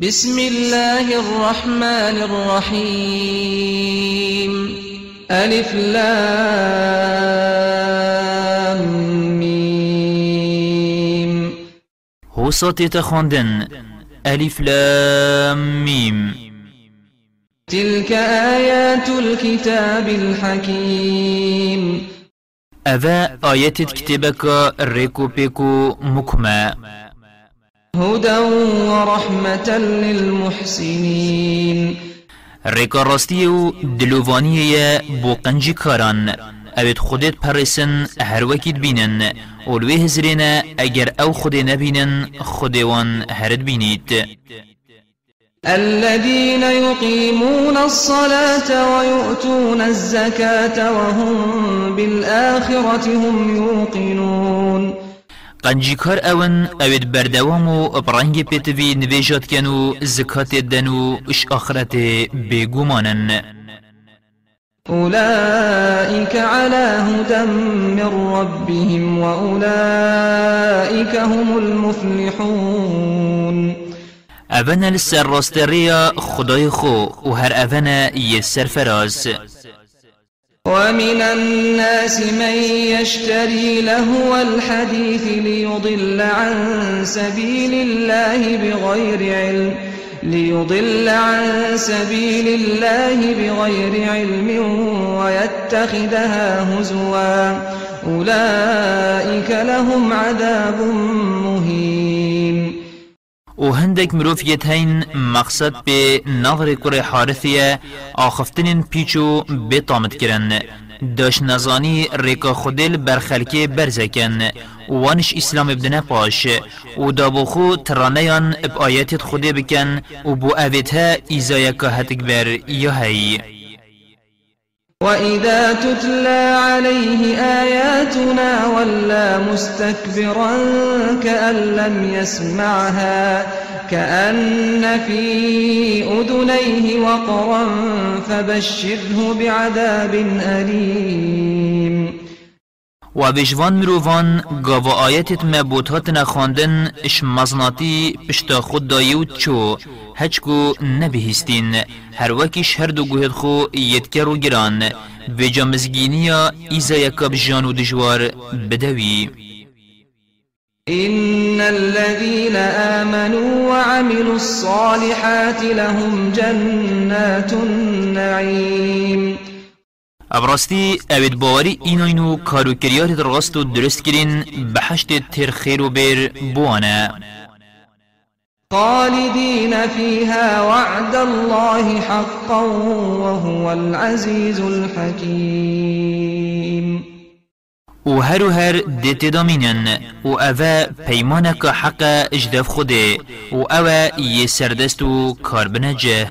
بسم الله الرحمن الرحيم. ألف لام ميم. هو صوتي تخوندن ألف لام ميم. تلك آيات الكتاب الحكيم. أذا آيات كتابك ريكو بيكو مكما هدى ورحمة للمحسنين. ريكا راستيو دلوفانية بو قنجي كاران اوید خودت پرسن هر وکید بینن. اولوی هزرین اگر أو خود نبینن خودوان هرد بینید. الذين يقيمون الصلاة ويؤتون الزكاة وهم بالآخرة هم يوقنون. قنجیکار اون اوید بردوام و برنگ پیتوی نویجات کنو زکات دنو اش آخرت بگومانن أولئك على هدى من ربهم وأولئك هم المفلحون. اون السر راستریا خدای خو و هر اون یسر فراز ومن الناس من يشتري لهو الحديث ليضل عن سبيل الله بغير علم ليضل عن سبيل الله بغير علم ويتخذها هزوا. أولئك لهم عذاب مهين. و هندك مروفيت هين مقصد به نظر كره حارثية آخفتن پیچو بطامت کرن. داش نزانی ریکا خودل برخلکی برزکن. وانش اسلام ابن پاش و دابو خو ترانیان اب آیات خوده بکن و بو اویتها ایزایا که هتک بر یا هی وإذا تتلى عليه آياتنا ولا مستكبرا كأن لم يسمعها كأن في أذنيه وقرا فبشره بعذاب أليم و بجوان مروفان گاو آیتت مبوتات نخواندن اش مزناتی پشتا خود دایود چو. هچکو نبهستین. هر وکیش هر دو گوهد خو یدکر و گران. بجا مزگینیا ایزا یکاب جان و دجوار بدوی. إن الذين آمنوا وعملوا الصالحات لهم جنات النعيم. ابراستی اوید باوری ایناینو کارو کریات درست و درست کرین بحشت تر خیر و بیر بوانه خالدين فيها وعد الله حقا وهو العزيز الحكيم و هر و هر دیت دامینن و اوه پیمانک حق اجدف خوده و اوه یه سردست و کار بنجه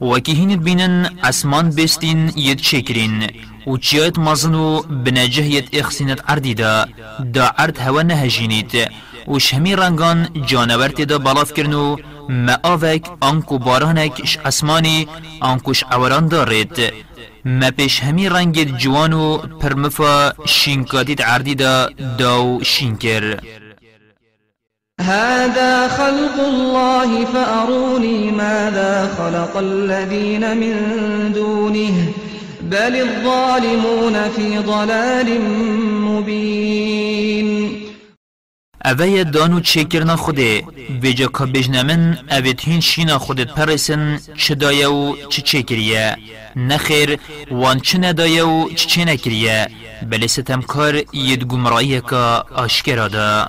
وكهين بينن أسمان بستين يتشكرين وچيت مزنو بنجه يت اخسينت عرديدا دا عرد هوا نهجينيت وش همي رنگان جانور دا بلاف کرنو ما آوك انكو بارانك ش اسماني عوران دارید، ما پیش همی رنگ جوانو پرمفا شینکاتیت عرديدا داو شینکر. هذا خلق الله فأروني ماذا خلق الذين من دونه بل الظالمون في ضلال مبين. اوه دانو چه کرنا خوده بجا که بجنمن اوه هین شینا خودت پرسن چه دایه و چه چه کریه؟ نخیر وان چه ندایه و چه چه نکریه؟ بلی ستمکار ید گمرایی که آشکرا ده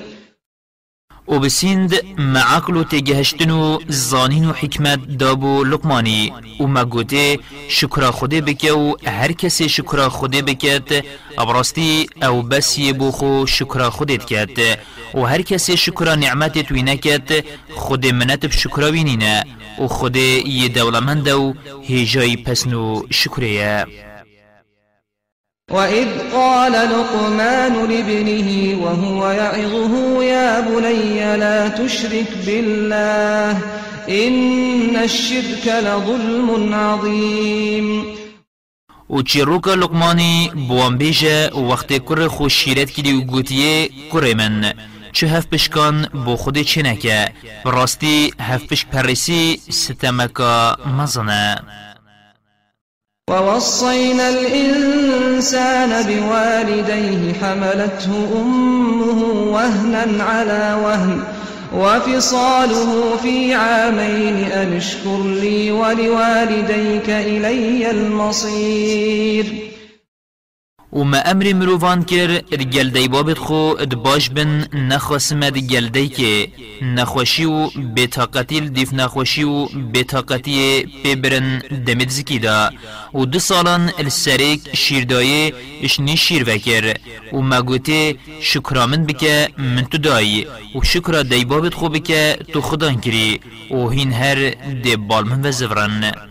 و بسیند معقل و تگهشتن و زانین و حکمت دابو لقمانی. و مگوته شکر خوده بکه و هر کسی شکر خوده بکت ابراستی أو بس بو خو شکر خودت کت و هر کسی شکر نعمت توی نکت خود منت بشکر بینینه و خود یه دولمند و پسنو شکریه. وإذ قال لقمان لابنه وهو يعظه يا بني لا تشرك بالله إن الشرك لظلم عظيم. و چیروکا لقمانی بوان بیجه وقت کر خوش شیرت کلی و گوتیه کره من چه هف پشکان بو خود چه نکه براستی هف پشک پرسی ستمکا مزنه ووصينا الإنسان بوالديه حملته أمه وهنا على وهن وفصاله في عامين أن اشكر لي ولوالديك إلي المصير و ما أمر مروفان کر گل دی بابت خو باش بن نخواسمد گل دی که نخوشی و بتاقتی دیف نخوشی و بتاقتی پیبرن دمت زکی دا و دو سالان السریک شیردایه اشنی شیر وکر. و مگوته شکرامن بکه من تو دایی و شکر دی بابت خو بکه تو خدان کری. و هین هر دی بالمن و زورن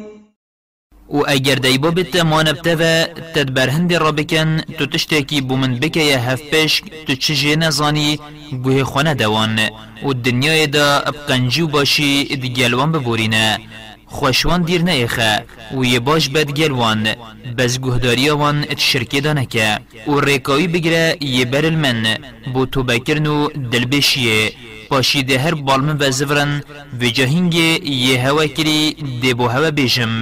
و اگر دیبا بیت مانبته و تدبر هندی را بکن تو تشتکی بومن بکه یه هف پیش تو چجه نزانی گوه خانه دوان و دنیای دا ابقنجیو باشی دیگلوان ببورینه خوشوان دیر نیخه و یه باش بد گلوان بز گهداری وان ات شرکی دانکه و ریکاوی بگره یه برل من بو تو بکرن و دل بشیه پاشی ده هر بالمن و زفرن و جاهنگ یه هوا کری ده بو هوا بیجم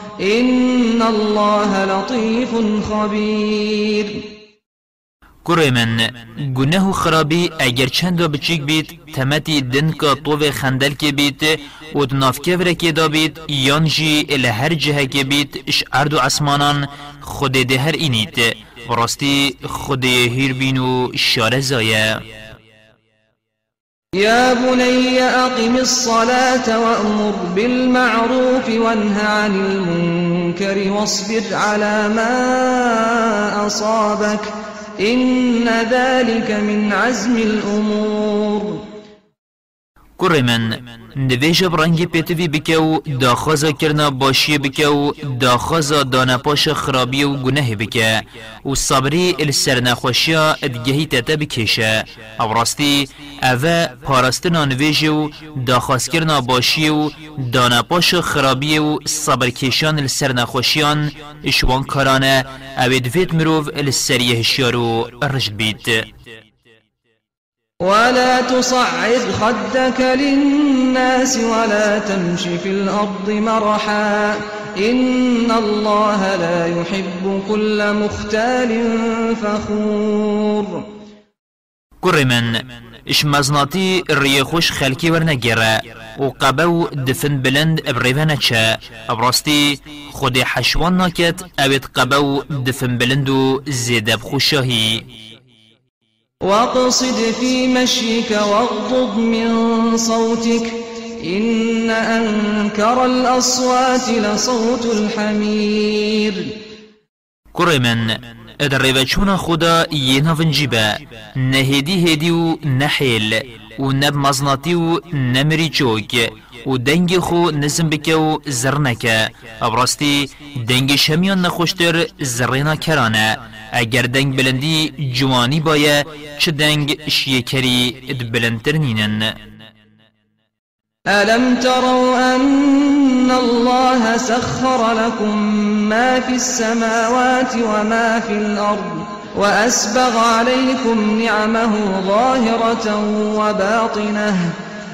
إن الله لطيف خبير. کوره من گناه خرابی اگر چند بچیک بیت تمتی دن کا طوه خندل که بیت و دنافکه ورکه دا بیت یان جی هر جهه که بیت اش ارد و خود ده هر اینیت. براستی خود هیر بین و يا بني أقم الصلاة وأمر بالمعروف وانه عن المنكر واصبر على ما أصابك إن ذلك من عزم الأمور کوره من نویج برنگی پیتوی بکه و داخوزا کرنا باشی بکه و داخوزا دانپاش خرابی و گناه بکه و صبری السر نخوشیا ادگهی تتا بکشه أو راستی اوه پارستنا نویج و داخواز کرنا باشی و دانپاش خرابی و صبر کشان السر نخوشیان اشوان کارانه أو دوید مروف السر یهشیارو رشد بید ولا تصعد خدك للناس ولا تمش في الأرض مرحا. إن الله لا يحب كل مختال فخور. كر من اش مزناتی ری خوش خلکی ورنگیره و قبو دفن بلند ابریوانه چه ابراستی خود حشوان ناکت اوید قبو دفن بلندو زیده بخوشاهی واقصد في مشيك واغضض من صوتك إن أنكر الأصوات لصوت الحمير. كرمن ادر چونا خدا یه نافنجی با نهیدی هدی و نب مزناتی و نمری چوک و دنگ خو نزم بکه و زر نکه ابراستی دنگ شمیان نخوشتر کرانه اگر دنگ بلندی جوانی بایه چه دنگ شیکری اد بلندتر نینن ألم تروا أن الله سخر لكم ما في السماوات وما في الأرض وأسبغ عليكم نعمه ظاهرة وباطنة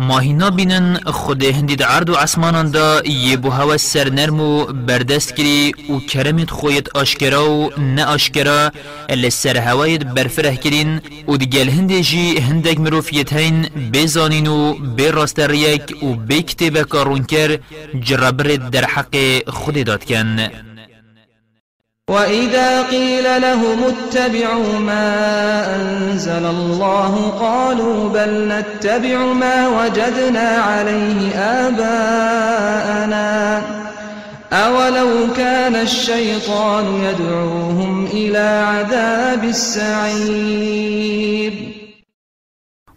ماهینا بینن خود هندید عرض و عسمانان دا یه بو هوا سر نرم و بردست کری و کرمت خویت آشکرا و نه آشکرا الی سر هوایت برفره کرین و دیگل هنده جی هندگ مروفیت هین بزانین و راست ریک و بی کتب کارون کر جرابرد در حق خود داد کن. وإذا قيل لهم اتبعوا ما أنزل الله قالوا بل نتبع ما وجدنا عليه آباءنا أولو كان الشيطان يدعوهم إلى عذاب السعير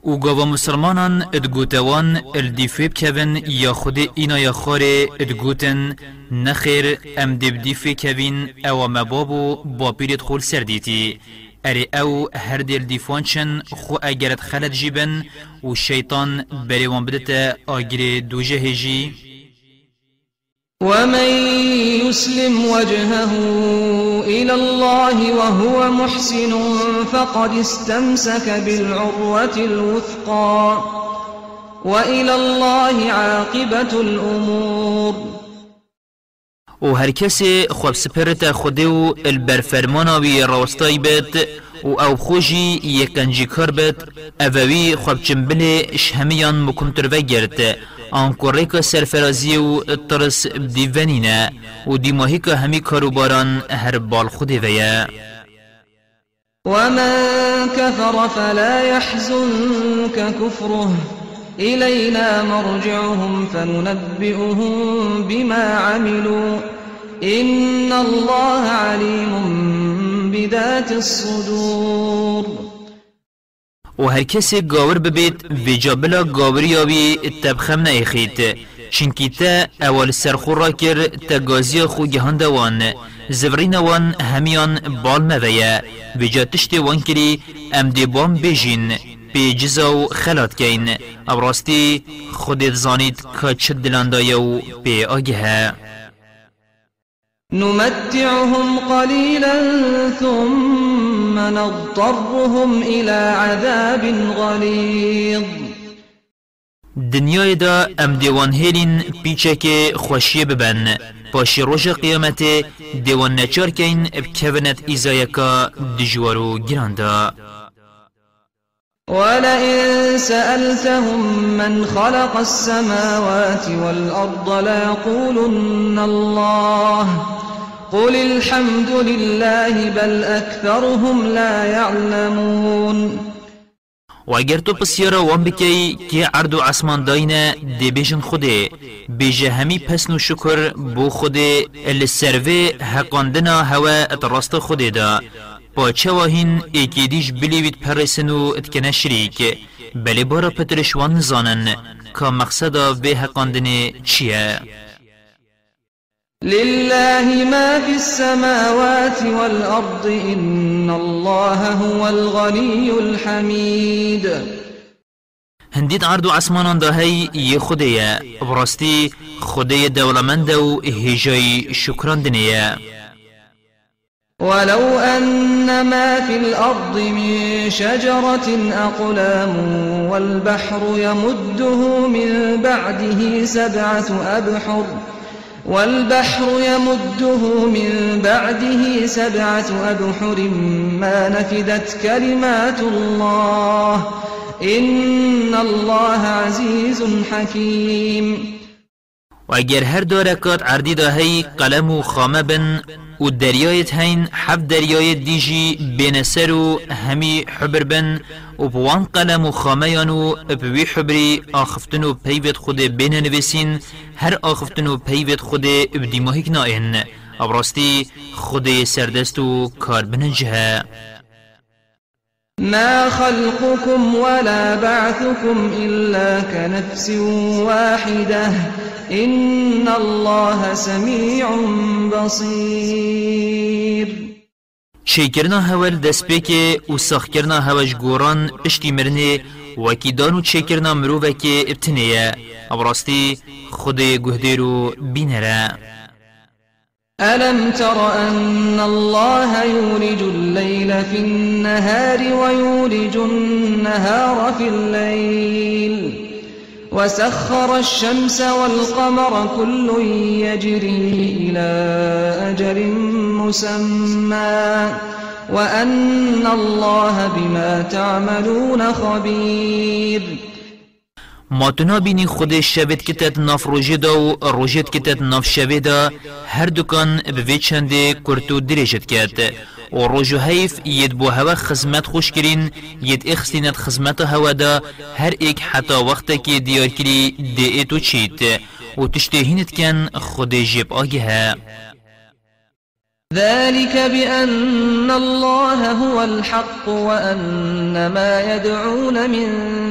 أو گاوا مسلمانان ادگوتوان الدیفیب کبن یا خود اینا یا خاره ادگوتن. نخیر ام دبدیفی کبین أو مبابو با پیرت خول سردیتی اری أو هر دل دیفوانچن خو اگرت خلد جیبن و شیطان بریوان بدت آگر دوجه هجی ومن يسلم وجهه إلى الله وهو محسن فقد استمسك بالعروة الوثقى وإلى الله عاقبة الأمور. و هر کسی خواب سپرت خوده و البرفرمانا وی راستای بید و أو خوشی یکنجی کار بید اووی خواب چنبل شهمیان مکمتر و گرد آن که سرفرازی و طرس دیونینه و دیماهی که همی کاروباران هر بال خودی ویه ومن كفر فلا يحزنك كفره. إلينا مرجعهم فننبئهم بما عملوا. إن الله عليم بذات الصدور. و هر کسی گاور ببید ویجا بلا گاوری آوی تبخم نیخید چنکی تا اول سرخور را کر تا گازی خو گهان دوان. زورین وان همیان بال مویه ویجا تشتی وان کری ام دی بام بیجین. بی جزا و خلات کین. ابراستی خودت زانید که چه دلاندایه و بی آگه نمتعهم قليلا ثم نضطرهم إلى عذاب غليظ. دنیای دا ام دیوان هیلین پیچه که خوشی ببن. پاشی روش قیامت دیوان نچار کین بکونت ایزایکا دجوارو گراندا ولئن سألتهم من خلق السماوات والأرض ليقولن الله. قل الحمد لله بل أكثرهم لا يعلمون. و اگر تو پسیارا وان بکی که عرض و عصمان داینه دی بیجن خوده. بیجه همی پسن و شکر بو خوده السروه حقاندنا هوا اتراست خوده دا. با چه واهین ایکی دیش بلیوید پرسن و اتکنه شریک بلی بارا پترشوان نزانن که مقصد به حقاندن چیه؟ لله ما في السماوات والأرض إن الله هو الغني الحميد هندید عرض و عسمانان دا هی یه خوده براستی خوده دولمند و هجای شکران دنیه ولو أن ما في الأرض من شجرة أقلام والبحر يمده من بعده سبعة أبحر والبحر يمده من بعده سبعة أبحر ما نفدت كلمات الله إن الله عزيز حكيم. و اگر هر دو رکات عردی دا هی قلم و خامة بن و دریایت هین حب دریایت دیجی بین سر و همی حبر بن و بوان قلم و خامیان و بوی حبری آخفتن و پیوت خود بین نویسین هر آخفتن و پیوت خود بدیماهی کنائن ابراستی خود سردست و کار بنجه ما خلقكم ولا بعثكم إلا كنفس واحدة. إن الله سميع بصير. چیکرنا هول دست بکه و ساخکرنا هوش گوران پشتی مرنه وکی دانو چیکرنا مروفه که ابتنیه ابراستی خود گهدیرو بینره ألم تر أن الله يولج الليل في النهار ويولج النهار في الليل وسخر الشمس والقمر كل يجري إلى أجل مسمى وأن الله بما تعملون خبير ما تنا بینی خود شبت کتت ناف روژه دا و روژت کتت ناف شوه دا هر دکان به چنده کرتو دریجت کرد و روژو حیف ید بو هوا خزمت خوش کرین ید اخستینت خزمت هوا دا هر ایک حتی وقت که دیار کری دی ایتو چیت. و تشتهینت کن خود جیب آگه. ذلك بأن الله هو الحق وأن ما يدعون من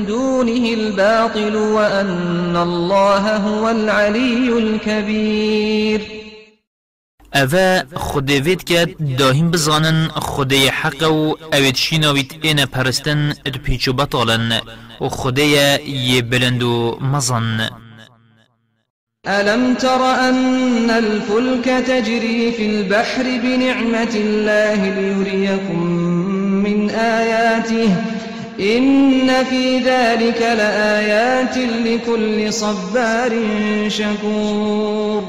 دونه الباطل وأن الله هو العلي الكبير. اوه خود وید که داهیم بزانن خود حق و اوید شیناوید این پرستن اد پیچو بطالن و خود یه بلند ألم تر أن الفلك تجري في البحر بنعمة الله ليريكم من آياته؟ إن في ذلك لآيات لكل صبار شكور.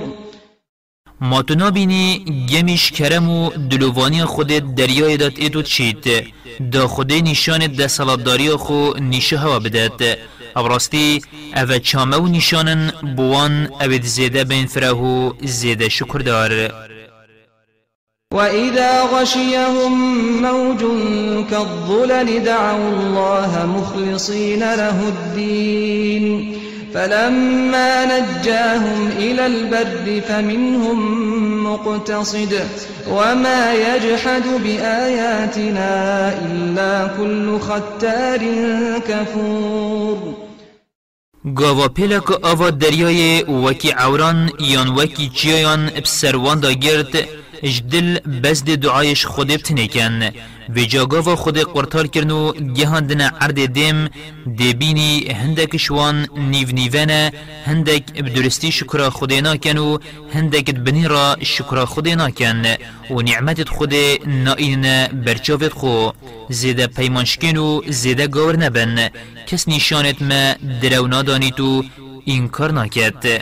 ما تو نابینی گمیش کرم و دلوانی خود دریای داد ایدو چید. دا خود نشان دستالاتداری خو نیشه هوا بدد ابراستی أو چامه و نشانن بوان أو زیده بین فرهو زیده شکر دار وإذا غشيهم موج كالظلل دعوا الله مخلصين له الدين فلما نجاهم إلى البر فمنهم مقتصد وما يجحد بآياتنا إلا كل ختار كفور گاوا پیلک آوا دریای وکی عوران یان وکی چیایان بسروان دا گرد اجدل بس دی دعایش خود بتنکن و جاگاوا خود قرطار کرنو گهاندن عرد دیم دبینی هندک شوان نیو نیوانه هندک بدرستی شکر خود ناکن و هندک بنی را شکر خود ناکن. و نعمت خود نائین برچاوت خو. زیده پیمانشکن و زیده گاور نبن. کس نشانت ما درو نادانیت و اینکار ناکد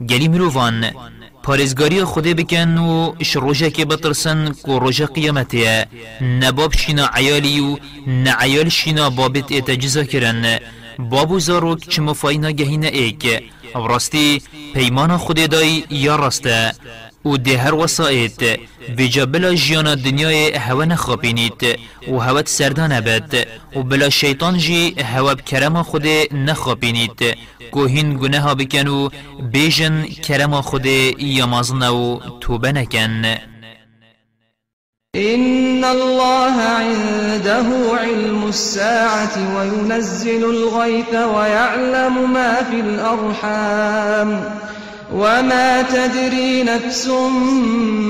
گلی مروفان پارزگاری خوده بکن و اش که بطرسن که روژه قیامتیه نباب شینا عیالی و نعیال شینا بابت اتجزا کرن. بابو زاروک چه مفاینا گهینه ایک. راستی پیمان خود دای یا راسته. و ده هر وسائط بجا بلا جیانا دنیای هوا نخوابینید و هوت سردان بد و بلا شیطان جی هوا بکرم خود نخوابینید. گوهین گناه بکن و بیجن کرم خود یامازن و توبه نکن. إن الله عنده علم الساعة وينزل الغيث ويعلم ما في الأرحام. وما تدري نفس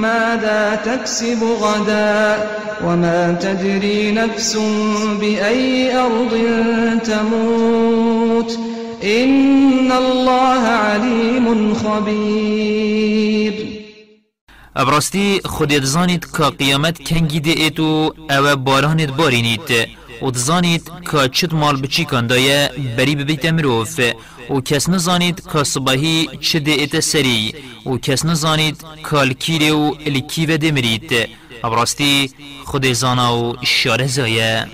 ماذا تكسب غدا وما تدري نفس بأي أرض تموت إن الله عليم خبير ابراستی خودت زانید قیامت کنگی ده ایتو أو بارانت بارینید. و دزانید که چت مال بچی کندایه بری ببیت مروف و کس نزانید که صبحی چه ده ایت سری و کس نزانید که الکیره و الکی و دمرید ابراستی خود زانا و اشاره زایه.